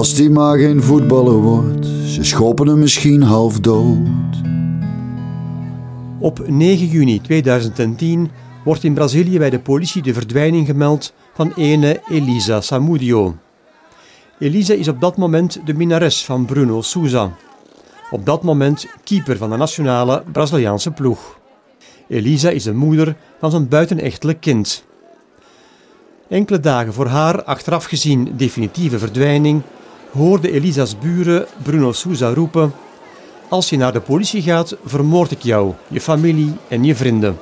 Als die maar geen voetballer wordt, ze schoppen hem misschien half dood. Op 9 juni 2010 wordt in Brazilië bij de politie de verdwijning gemeld van ene Elisa Samudio. Elisa is op dat moment de minnares van Bruno Souza. Op dat moment keeper van de nationale Braziliaanse ploeg. Elisa is de moeder van zijn buitenechtelijk kind. Enkele dagen voor haar achteraf gezien definitieve verdwijning hoorde Elisa's buren Bruno Souza roepen: Als je naar de politie gaat, vermoord ik jou, je familie en je vrienden.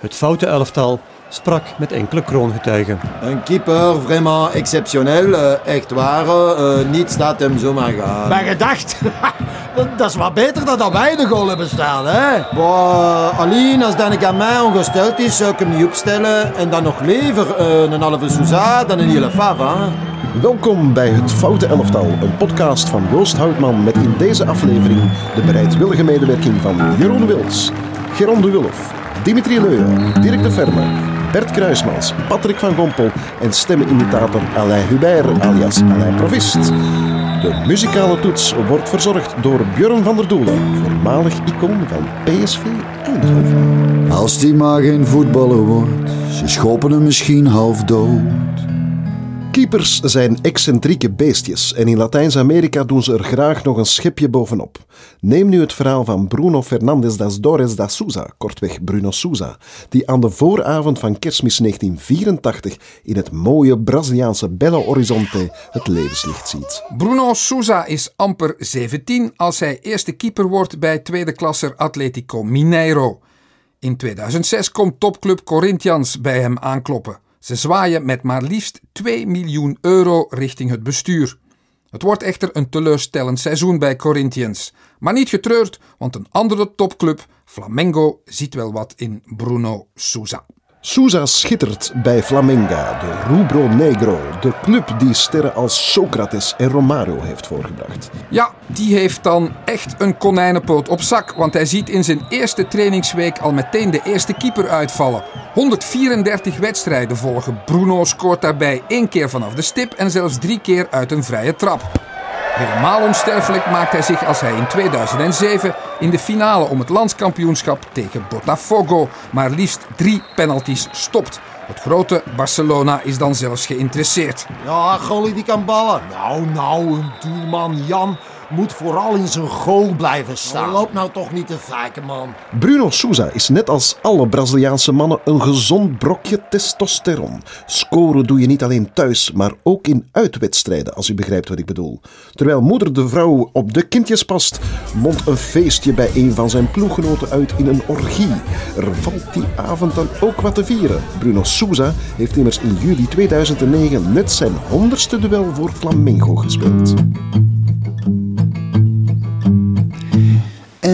Het foute elftal sprak met enkele kroongetuigen. Een keeper, vraiment exceptionnel, eh, echt waar. eh, niets laat hem zomaar gaan. Bij gedacht. dat is wat beter dan dat wij de goal hebben staan, hè? Boah, alleen als dan een gamin ongesteld is, zou ik hem niet opstellen. En dan nog liever eh, een halve Souza dan een hele Fava. Welkom bij Het Foute Elftal, een podcast van Joost Houtman met in deze aflevering de bereidwillige medewerking van Jeroen Wils, Geron de Wulf, Dimitri Leuwen, Dirk de Verme, Bert Kruismans, Patrick van Gompel en stemmenimitator Alain Hubert alias Alain Provist. De muzikale toets wordt verzorgd door Björn van der Doelen, voormalig icoon van PSV Eindhoven. Als die maar geen voetballer wordt, ze schoppen hem misschien half dood. Keepers zijn excentrieke beestjes en in Latijns-Amerika doen ze er graag nog een schepje bovenop. Neem nu het verhaal van Bruno Fernandes das Dores da Souza, kortweg Bruno Souza, die aan de vooravond van kerstmis 1984 in het mooie Braziliaanse Belo Horizonte het levenslicht ziet. Bruno Souza is amper 17 als hij eerste keeper wordt bij tweede klasser Atletico Mineiro. In 2006 komt topclub Corinthians bij hem aankloppen. Ze zwaaien met maar liefst 2 miljoen euro richting het bestuur. Het wordt echter een teleurstellend seizoen bij Corinthians. Maar niet getreurd, want een andere topclub, Flamengo, ziet wel wat in Bruno Souza. Souza schittert bij Flamenga, de Rubro Negro, de club die sterren als Socrates en Romario heeft voorgebracht. Ja, die heeft dan echt een konijnenpoot op zak, want hij ziet in zijn eerste trainingsweek al meteen de eerste keeper uitvallen. 134 wedstrijden volgen. Bruno scoort daarbij één keer vanaf de stip en zelfs drie keer uit een vrije trap. Helemaal onsterfelijk maakt hij zich als hij in 2007 in de finale om het landskampioenschap tegen Botafogo maar liefst drie penalties stopt. Het grote Barcelona is dan zelfs geïnteresseerd. Ja, goalie die kan ballen. Nou, nou, een doelman Jan moet vooral in zijn goal blijven staan. Loop nou toch niet te vaken, man. Bruno Souza is net als alle Braziliaanse mannen een gezond brokje testosteron. Scoren doe je niet alleen thuis, maar ook in uitwedstrijden, als u begrijpt wat ik bedoel. Terwijl moeder de vrouw op de kindjes past, mondt een feestje bij een van zijn ploeggenoten uit in een orgie. Er valt die avond dan ook wat te vieren. Bruno Souza heeft immers in juli 2009 net zijn honderdste duel voor Flamengo gespeeld.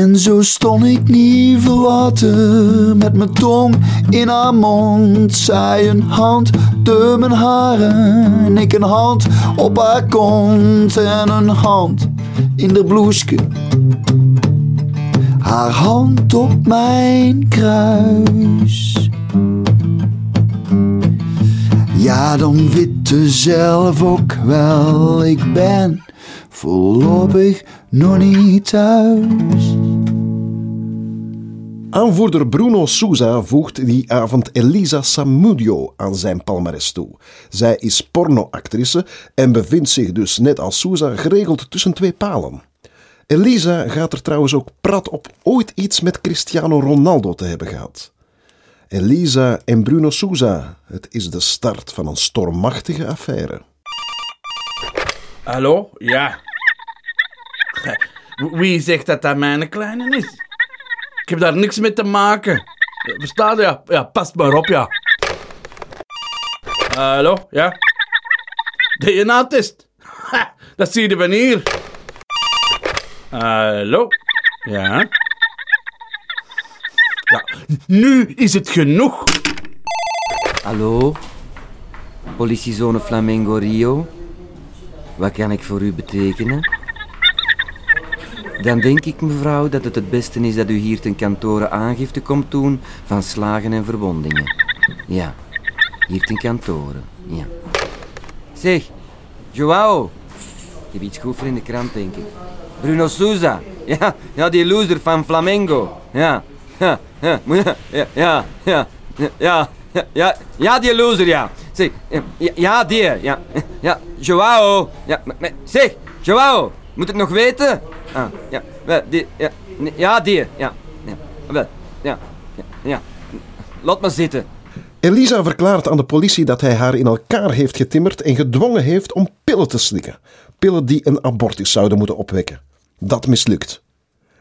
En zo stond ik niet verwaten met mijn tong in haar mond. Zij een hand door mijn haren en ik een hand op haar kont en een hand in de bloeske. Haar hand op mijn kruis. Ja, dan witte zelf ook wel, ik ben voorlopig nog niet thuis. Aanvoerder Bruno Souza voegt die avond Elisa Samudio aan zijn palmares toe. Zij is pornoactrice en bevindt zich dus net als Souza geregeld tussen twee palen. Elisa gaat er trouwens ook prat op ooit iets met Cristiano Ronaldo te hebben gehad. Elisa en Bruno Souza, het is de start van een stormachtige affaire. Hallo? Ja. Wie zegt dat dat mijn kleine is? Ik heb daar niks mee te maken. Verstaat je? Ja, ja past maar op, ja. Hallo? Ja? DNA-test? Dat zie je van hier. Hallo? Ja? Ja, nu is het genoeg. Hallo? Politiezone Flamengo Rio? Wat kan ik voor u betekenen? Dan denk ik, mevrouw, dat het het beste is dat u hier ten kantore aangifte komt doen van slagen en verwondingen. Ja, hier ten kantore, ja. Zeg, Joao, Ik heb iets goed in de krant, denk ik. Bruno Souza. Ja, ja die loser van Flamengo. Ja, ja, ja, ja, ja, ja, ja, ja, die loser, ja. Zeg, ja, die, ja, ja, Joao. Ja, zeg, Joao, moet ik nog weten? Ah, ja, wel, die, ja, nee, ja, die, ja, ja, wel, ja, ja, ja. Laat maar zitten. Elisa verklaart aan de politie dat hij haar in elkaar heeft getimmerd en gedwongen heeft om pillen te slikken. Pillen die een abortus zouden moeten opwekken. Dat mislukt.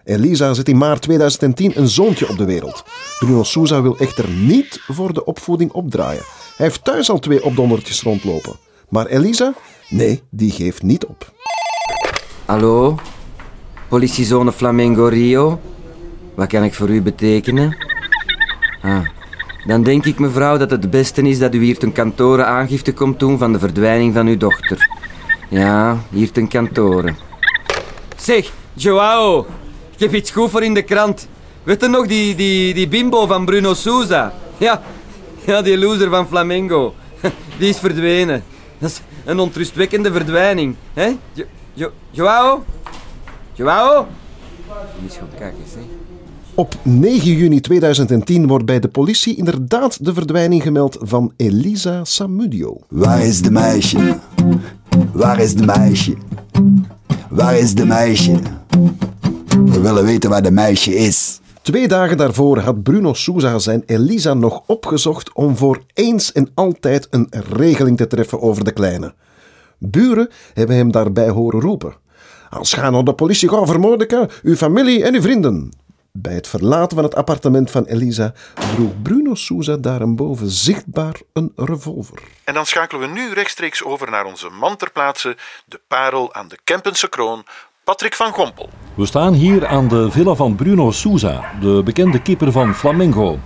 Elisa zet in maart 2010 een zoontje op de wereld. Bruno Souza wil echter niet voor de opvoeding opdraaien. Hij heeft thuis al twee opdondertjes rondlopen. Maar Elisa? Nee, die geeft niet op. Hallo? Politiezone Flamengo Rio? Wat kan ik voor u betekenen? Ah, dan denk ik mevrouw dat het beste is dat u hier ten kantore aangifte komt doen van de verdwijning van uw dochter. Ja, hier ten kantore. Zeg, Joao, ik heb iets goed voor in de krant. Weet je nog die, die, die bimbo van Bruno Souza? Ja, ja, die loser van Flamengo. Die is verdwenen. Dat is een ontrustwekkende verdwijning. hè? Jo, Joao? Joao? Je moet gewoon kijken, zeg. Op 9 juni 2010 wordt bij de politie inderdaad de verdwijning gemeld van Elisa Samudio. Waar is de meisje? Waar is de meisje? Waar is de meisje? We willen weten waar de meisje is. Twee dagen daarvoor had Bruno Souza zijn Elisa nog opgezocht om voor eens en altijd een regeling te treffen over de kleine. Buren hebben hem daarbij horen roepen. Als ga naar de politie gaan vermoorden, uw familie en uw vrienden. Bij het verlaten van het appartement van Elisa droeg Bruno Souza daarboven zichtbaar een revolver. En dan schakelen we nu rechtstreeks over naar onze man ter plaatse, de parel aan de Kempense kroon, Patrick van Gompel. We staan hier aan de villa van Bruno Souza, de bekende keeper van Flamengo.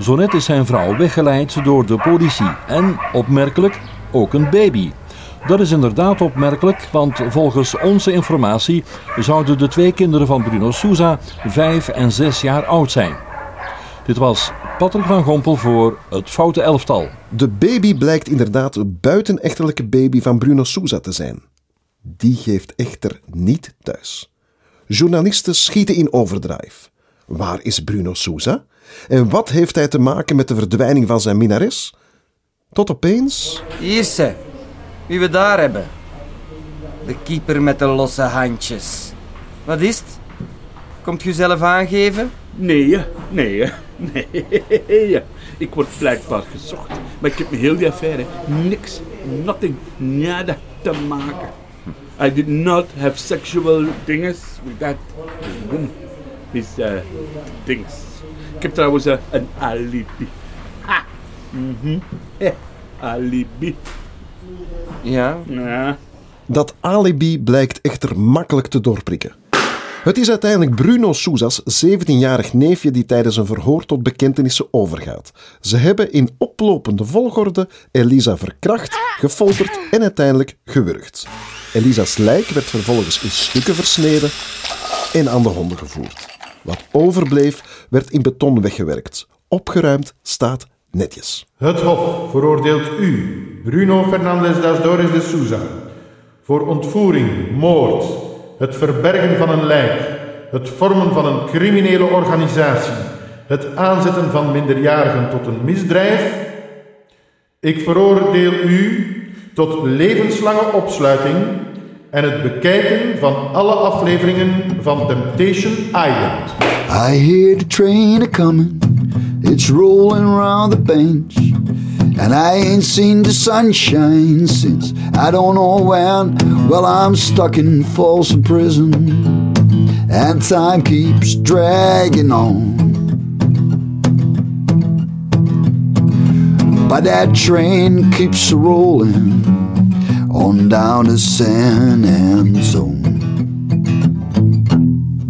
Zo net is zijn vrouw weggeleid door de politie en, opmerkelijk, ook een baby. Dat is inderdaad opmerkelijk, want volgens onze informatie zouden de twee kinderen van Bruno Souza vijf en zes jaar oud zijn. Dit was Patrick van Gompel voor het Foute Elftal. De baby blijkt inderdaad een buitenechtelijke baby van Bruno Souza te zijn. Die geeft echter niet thuis. Journalisten schieten in overdrive. Waar is Bruno Souza? En wat heeft hij te maken met de verdwijning van zijn minares? Tot opeens. Hier ze. Wie we daar hebben. De keeper met de losse handjes. Wat is het? Komt u zelf aangeven? Nee, nee, nee. Ik word blijkbaar gezocht. Maar ik heb heel die affaire niks, nothing, nada te maken. I did not have sexual dinges with that woman. These uh, things. Ik heb trouwens eh, een alibi. Ha! Mhm. Eh, alibi. Ja. Ja. Dat alibi blijkt echter makkelijk te doorprikken. Het is uiteindelijk Bruno Souza's 17-jarig neefje die tijdens een verhoor tot bekentenissen overgaat. Ze hebben in oplopende volgorde Elisa verkracht, gefolterd en uiteindelijk gewurgd. Elisa's lijk werd vervolgens in stukken versneden en aan de honden gevoerd. Wat overbleef werd in beton weggewerkt. Opgeruimd staat netjes. Het Hof veroordeelt u, Bruno Fernandez das Dores de Souza, voor ontvoering, moord, het verbergen van een lijk, het vormen van een criminele organisatie, het aanzetten van minderjarigen tot een misdrijf. Ik veroordeel u tot levenslange opsluiting en het bekijken van alle afleveringen van Temptation Island. I hear the train a coming, it's rolling round the bench. And I ain't seen the sunshine since I don't know when. Well, I'm stuck in Folsom Prison, and time keeps dragging on. But that train keeps rolling on down to San Antonio.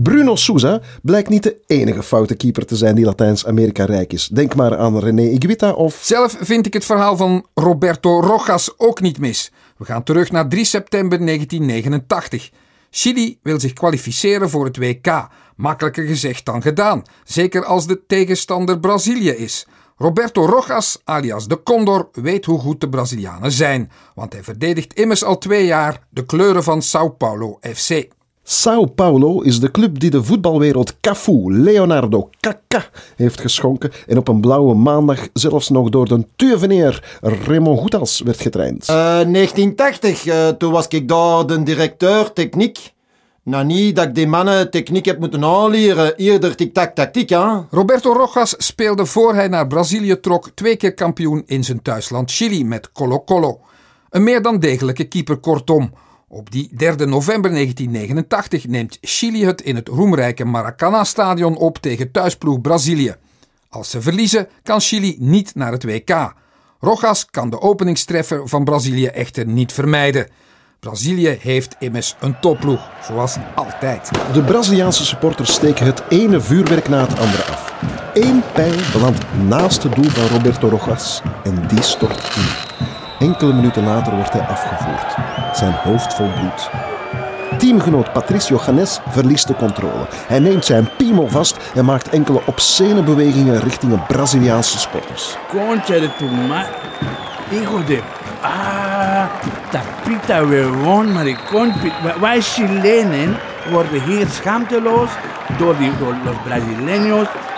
Bruno Souza blijkt niet de enige foute keeper te zijn die Latijns-Amerika rijk is. Denk maar aan René Iguita of... Zelf vind ik het verhaal van Roberto Rojas ook niet mis. We gaan terug naar 3 september 1989. Chili wil zich kwalificeren voor het WK. Makkelijker gezegd dan gedaan. Zeker als de tegenstander Brazilië is. Roberto Rojas, alias de Condor, weet hoe goed de Brazilianen zijn, want hij verdedigt immers al twee jaar de kleuren van Sao Paulo FC. Sao Paulo is de club die de voetbalwereld Cafu, Leonardo Kaká, heeft geschonken en op een blauwe maandag zelfs nog door de tuveneer Raymond Goethals werd getraind. Uh, 1980, uh, toen was ik daar de directeur techniek. Nou, niet dat ik die mannen techniek heb moeten aanleren. Eerder tik-tak tactiek, hè? Roberto Rojas speelde voor hij naar Brazilië trok twee keer kampioen in zijn thuisland Chili met Colo-Colo. Een meer dan degelijke keeper kortom. Op die 3 november 1989 neemt Chili het in het roemrijke Maracanã-stadion op tegen thuisploeg Brazilië. Als ze verliezen, kan Chili niet naar het WK. Rojas kan de openingstreffer van Brazilië echter niet vermijden. Brazilië heeft immers een topploeg, zoals altijd. De Braziliaanse supporters steken het ene vuurwerk na het andere af. Eén pijl belandt naast het doel van Roberto Rojas en die stort in. Enkele minuten later wordt hij afgevoerd, zijn hoofd vol bloed. Teamgenoot Patricio Ganes verliest de controle. Hij neemt zijn piemel vast en maakt enkele obscene bewegingen richting de Braziliaanse sporters. Concha de tu. Hijo de... Ah, tapita weón, maricón. Wij Chilenen worden hier schaamteloos door, die, door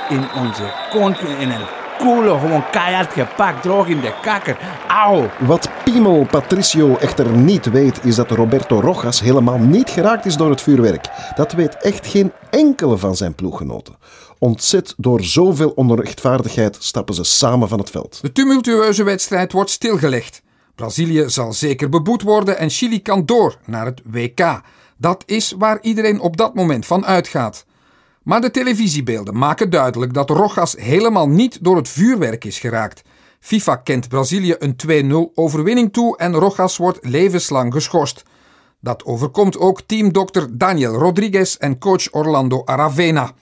in onze kont el culo gewoon keihard gepakt, droog in de kakker. Auw! Wat Pimo Patricio echter niet weet, is dat Roberto Rojas helemaal niet geraakt is door het vuurwerk. Dat weet echt geen enkele van zijn ploeggenoten. Ontzet door zoveel onrechtvaardigheid stappen ze samen van het veld. De tumultueuze wedstrijd wordt stilgelegd. Brazilië zal zeker beboet worden en Chili kan door naar het WK. Dat is waar iedereen op dat moment van uitgaat. Maar de televisiebeelden maken duidelijk dat Rojas helemaal niet door het vuurwerk is geraakt. FIFA kent Brazilië een 2-0 overwinning toe en Rojas wordt levenslang geschorst. Dat overkomt ook teamdokter Daniel Rodriguez en coach Orlando Aravena.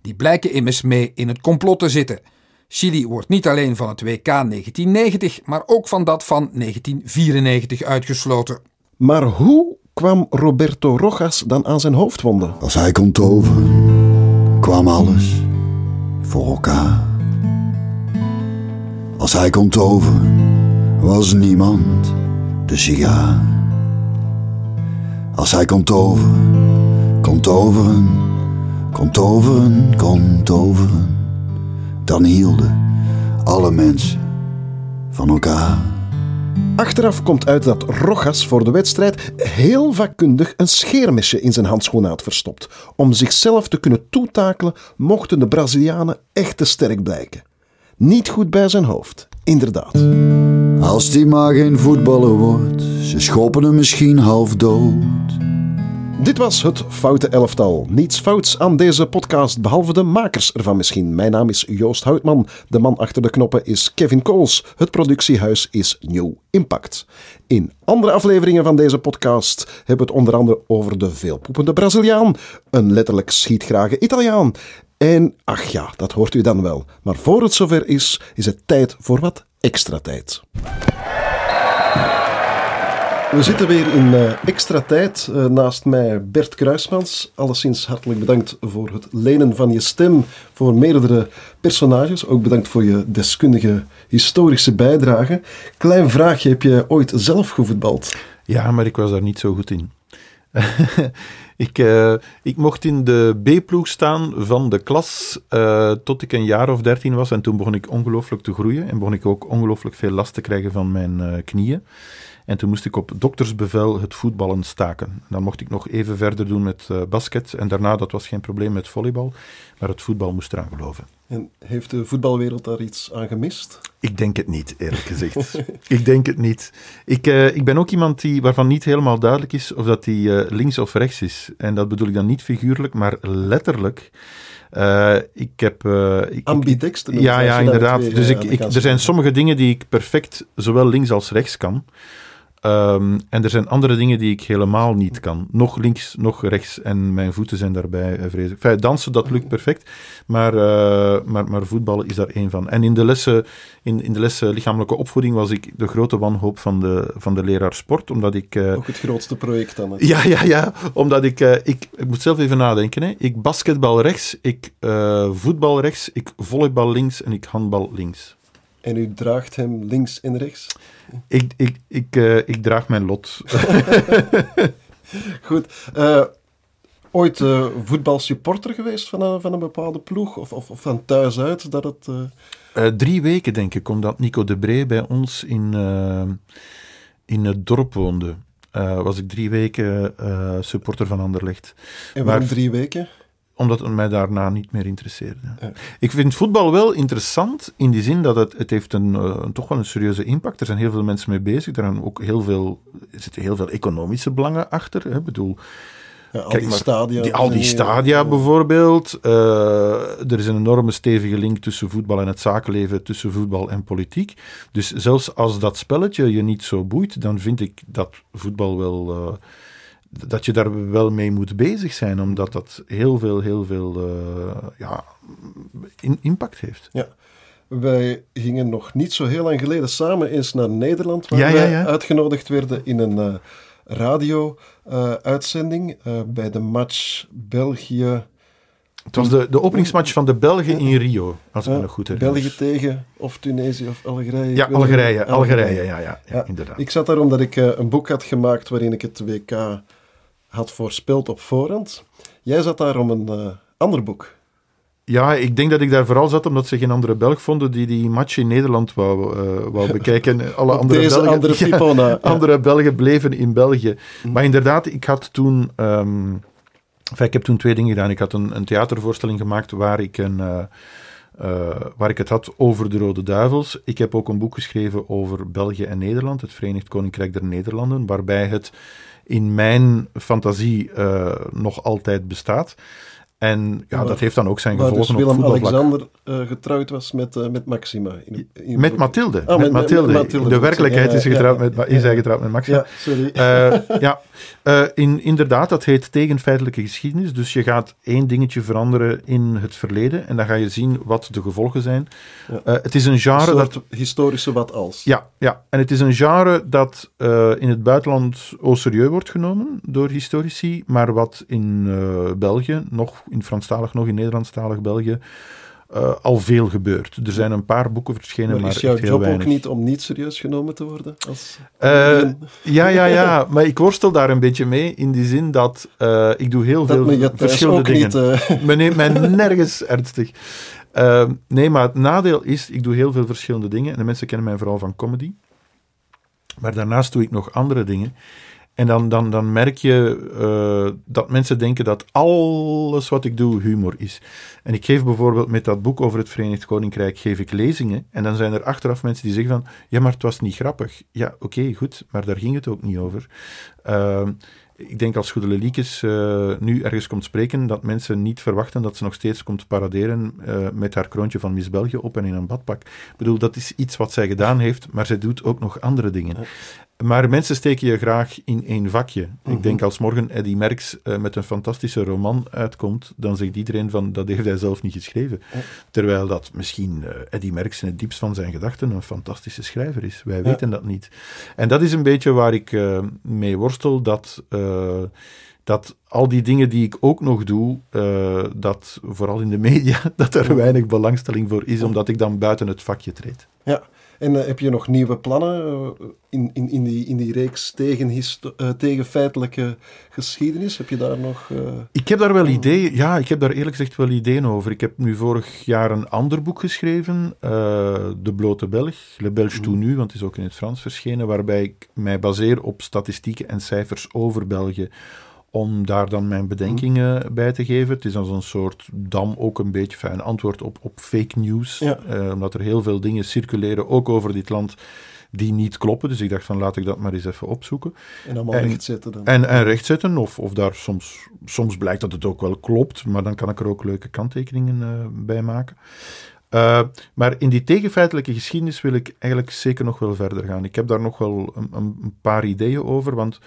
Die blijken immers mee in het complot te zitten. Chili wordt niet alleen van het WK 1990, maar ook van dat van 1994 uitgesloten. Maar hoe kwam Roberto Rojas dan aan zijn hoofdwonden? Als hij kon toveren, kwam alles voor elkaar. Als hij kon toveren, was niemand de sigaar. Als hij kon toveren, kon toveren, kon toveren, kon toveren, dan hielden alle mensen van elkaar. Achteraf komt uit dat Rojas voor de wedstrijd heel vakkundig een scheermesje in zijn handschoen had verstopt, om zichzelf te kunnen toetakelen mochten de Brazilianen echt te sterk blijken. Niet goed bij zijn hoofd, inderdaad. Als die maar geen voetballer wordt, ze schoppen hem misschien half dood. Dit was het Foute Elftal. Niets fouts aan deze podcast, behalve de makers ervan misschien. Mijn naam is Joost Houtman. De man achter de knoppen is Kevin Kools. Het productiehuis is New Impact. In andere afleveringen van deze podcast hebben we het onder andere over de veelpoepende Braziliaan, een letterlijk schietgrage Italiaan. En ach ja, dat hoort u dan wel. Maar voor het zover is, is het tijd voor wat extra tijd. We zitten weer in uh, extra tijd. Uh, naast mij Bert Kruismans. Alleszins hartelijk bedankt voor het lenen van je stem voor meerdere personages. Ook bedankt voor je deskundige historische bijdrage. Klein vraagje, heb je ooit zelf gevoetbald? Ja, maar ik was daar niet zo goed in. ik, uh, ik mocht in de B-ploeg staan van de klas tot ik een jaar of dertien was. En toen begon ik ongelooflijk te groeien. En begon ik ook ongelooflijk veel last te krijgen van mijn knieën. En toen moest ik op doktersbevel het voetballen staken. Dan mocht ik nog even verder doen met uh, basket. En daarna, dat was geen probleem met volleybal. Maar het voetbal moest eraan geloven. En heeft de voetbalwereld daar iets aan gemist? Ik denk het niet, eerlijk gezegd. ik denk het niet. Ik, uh, ik ben ook iemand die, waarvan niet helemaal duidelijk is of dat die uh, links of rechts is. En dat bedoel ik dan niet figuurlijk, maar letterlijk. Uh, ik heb... Uh, ik, Ambidexter? Ja, ja, inderdaad. Twee, dus ik, ik, er zijn sommige dingen die ik perfect zowel links als rechts kan. Um, en er zijn andere dingen die ik helemaal niet kan. Nog links, nog rechts. En mijn voeten zijn daarbij uh, vreselijk. Enfin, dansen, dat lukt perfect. Maar, uh, maar, maar voetballen is daar één van. En in de, lessen, in, in de lessen lichamelijke opvoeding was ik de grote wanhoop van de, van de leraar sport. Omdat ik... Uh, Ook het grootste project dan. Ja, ja, ja. Omdat ik... ik, ik moet zelf even nadenken. Hè. Ik basketbal rechts, ik voetbal rechts, ik volleybal links en ik handbal links. En u draagt hem links en rechts? Ik, ik, ik, uh, ik draag mijn lot. Goed. Uh, ooit uh, voetbalsupporter geweest van een, van een bepaalde ploeg? Of, of, of van thuis uit dat het... drie weken, denk ik, omdat Nico de Bree bij ons in, in het dorp woonde. was ik drie weken supporter van Anderlecht. En waarom drie weken? Omdat het mij daarna niet meer interesseerde. Ik vind voetbal wel interessant in die zin dat het, het heeft een, uh, toch wel een serieuze impact. Er zijn heel veel mensen mee bezig. Er, zijn ook heel veel, er zitten heel veel economische belangen achter. Ik bedoel, ja, al die stadia. Die, al die stadia bijvoorbeeld. Uh, er is een enorme stevige link tussen voetbal en het zakenleven, tussen voetbal en politiek. Dus zelfs als dat spelletje je niet zo boeit, dan vind ik dat voetbal wel... Uh, dat je daar wel mee moet bezig zijn, omdat dat heel veel, heel veel uh, ja, in, impact heeft. Ja. Wij gingen nog niet zo heel lang geleden samen eens naar Nederland, waar ja, wij ja, uitgenodigd werden in een uh, radio-uitzending uh, bij de match België. Het was de, de openingsmatch van de Belgen in Rio, als ik me nog goed herinner. België tegen of Tunesië of Algerije. Ja, Algerije, Algerije, ja, ja, ja, inderdaad. Ik zat daar omdat ik een boek had gemaakt waarin ik het WK had voorspeld op voorhand. Jij zat daar om een uh, ander boek. Ja, ik denk dat ik daar vooral zat omdat ze geen andere Belg vonden die die match in Nederland wou, uh, wou bekijken. Alle andere, deze Belgen, andere, ja, andere Belgen bleven in België. Mm. Maar inderdaad, ik had toen... Um, enfin, ik heb toen twee dingen gedaan. Ik had een, een theatervoorstelling gemaakt waar ik een... Uh, uh, waar ik het had over de Rode Duivels. Ik heb ook een boek geschreven over België en Nederland, het Verenigd Koninkrijk der Nederlanden, waarbij het in mijn fantasie uh, nog altijd bestaat. En ja, dat heeft dan ook zijn gevolgen dus Willem-Alexander uh, getrouwd was met, uh, met Maxima. In, in met Mathilde. Ah, met, Mathilde. Met, Mathilde. De werkelijkheid ja, is, getrouwd ja, met, is hij getrouwd met Maxima. Ja, sorry. Uh, ja, in, inderdaad, dat heet tegenfeitelijke geschiedenis. Dus je gaat één dingetje veranderen in het verleden en dan ga je zien wat de gevolgen zijn. het is een genre een dat... historische wat als. Ja, ja, en het is een genre dat in het buitenland au serieus wordt genomen door historici, maar wat in België nog in Franstalig nog, in Nederlandstalig België, uh, al veel gebeurd. Er zijn een paar boeken verschenen, maar, maar is jouw job ook niet om niet serieus genomen te worden? Als uh, ja, ja, ja. Maar ik worstel daar een beetje mee, in die zin dat uh, ik doe heel dat veel verschillende dingen. Niet, Men neemt mij nergens ernstig. nee, maar het nadeel is, ik doe heel veel verschillende dingen. En de mensen kennen mij vooral van comedy. Maar daarnaast doe ik nog andere dingen. En dan, dan, dan merk je uh, dat mensen denken dat alles wat ik doe humor is. En ik geef bijvoorbeeld met dat boek over het Verenigd Koninkrijk geef ik lezingen. En dan zijn er achteraf mensen die zeggen van, ja, maar het was niet grappig. Ja, oké, goed, maar daar ging het ook niet over. Uh, ik denk als Goede uh, nu ergens komt spreken, dat mensen niet verwachten dat ze nog steeds komt paraderen uh, met haar kroontje van Miss België op en in een badpak. Ik bedoel, dat is iets wat zij gedaan heeft, maar zij doet ook nog andere dingen. Maar mensen steken je graag in één vakje. Ik Mhm. denk als morgen Eddie Merckx uh, met een fantastische roman uitkomt, dan zegt iedereen van dat heeft hij zelf niet geschreven. Terwijl dat misschien uh, Eddie Merckx in het diepst van zijn gedachten een fantastische schrijver is. Wij weten dat niet. En dat is een beetje waar ik uh, mee worstel, dat dat al die dingen die ik ook nog doe, dat vooral in de media, dat er weinig belangstelling voor is, omdat ik dan buiten het vakje treed. Ja, en uh, heb je nog nieuwe plannen uh, in, in, in, die, in die reeks tegen, tegen feitelijke geschiedenis? Heb je daar nog... Ik heb daar wel ideeën, ja, ik heb daar eerlijk gezegd wel ideeën over. Ik heb nu vorig jaar een ander boek geschreven, De Blote Belg, Le Belge tout nu, want het is ook in het Frans verschenen, waarbij ik mij baseer op statistieken en cijfers over België om daar dan mijn bedenkingen bij te geven. Het is als een soort dam ook een beetje een antwoord op, op fake news. Ja. Uh, omdat er heel veel dingen circuleren, ook over dit land, die niet kloppen. Dus ik dacht van laat ik dat maar eens even opzoeken. En allemaal en, rechtzetten dan. En, en rechtzetten, of, of daar soms, soms blijkt dat het ook wel klopt, maar dan kan ik er ook leuke kanttekeningen uh, bij maken. Uh, maar in die tegenfeitelijke geschiedenis wil ik eigenlijk zeker nog wel verder gaan. Ik heb daar nog wel een, een paar ideeën over, want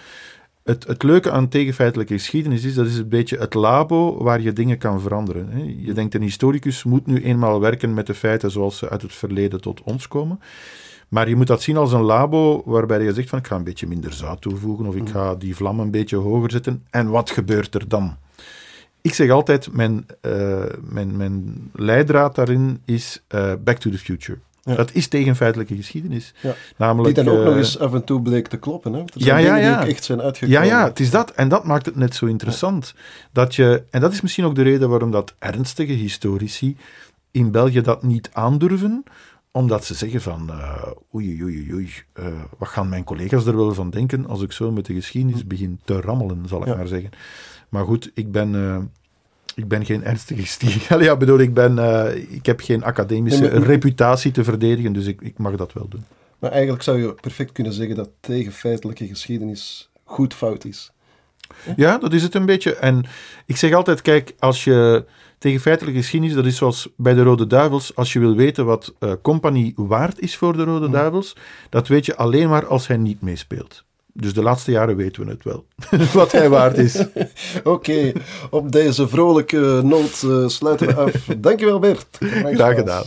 het, het, leuke aan tegenfeitelijke geschiedenis is, dat is een beetje het labo waar je dingen kan veranderen. Hè. Je denkt, een historicus moet nu eenmaal werken met de feiten zoals ze uit het verleden tot ons komen. Maar je moet dat zien als een labo waarbij je zegt van ik ga een beetje minder zout toevoegen of ik ga die vlam een beetje hoger zetten. En wat gebeurt er dan? Ik zeg altijd, mijn, uh, mijn, mijn leidraad daarin is uh, back to the future. Dat is tegen feitelijke geschiedenis. Ja. Namelijk, Die dan ook eh, nog eens af en toe bleek te kloppen. Hè? Er zijn ja, ja, ja. die echt zijn uitgekomen. Ja, ja, het is dat. En dat maakt het net zo interessant. Dat je, en dat is misschien ook de reden waarom dat ernstige historici in België dat niet aandurven, omdat ze zeggen van, eh oei, oei, oei, eh, wat gaan mijn collega's er wel van denken als ik zo met de geschiedenis begin te rammelen, zal ik maar zeggen. Maar goed, ik ben... ik ben geen ernstige stier. Ja, bedoel, ik, ben, eh, ik heb geen academische Nee, maar- reputatie te verdedigen, dus ik, ik mag dat wel doen. Maar eigenlijk zou je perfect kunnen zeggen dat tegen feitelijke geschiedenis goed fout is. Ja, dat is het een beetje. En ik zeg altijd, kijk, als je tegen feitelijke geschiedenis, dat is zoals bij de Rode Duivels, als je wil weten wat eh Compagnie waard is voor de Rode Duivels, dat weet je alleen maar als hij niet meespeelt. Dus de laatste jaren weten we het wel, wat hij waard is. Oké, op deze vrolijke noot eh, sluiten we af. Dankjewel Bert. Graag gedaan.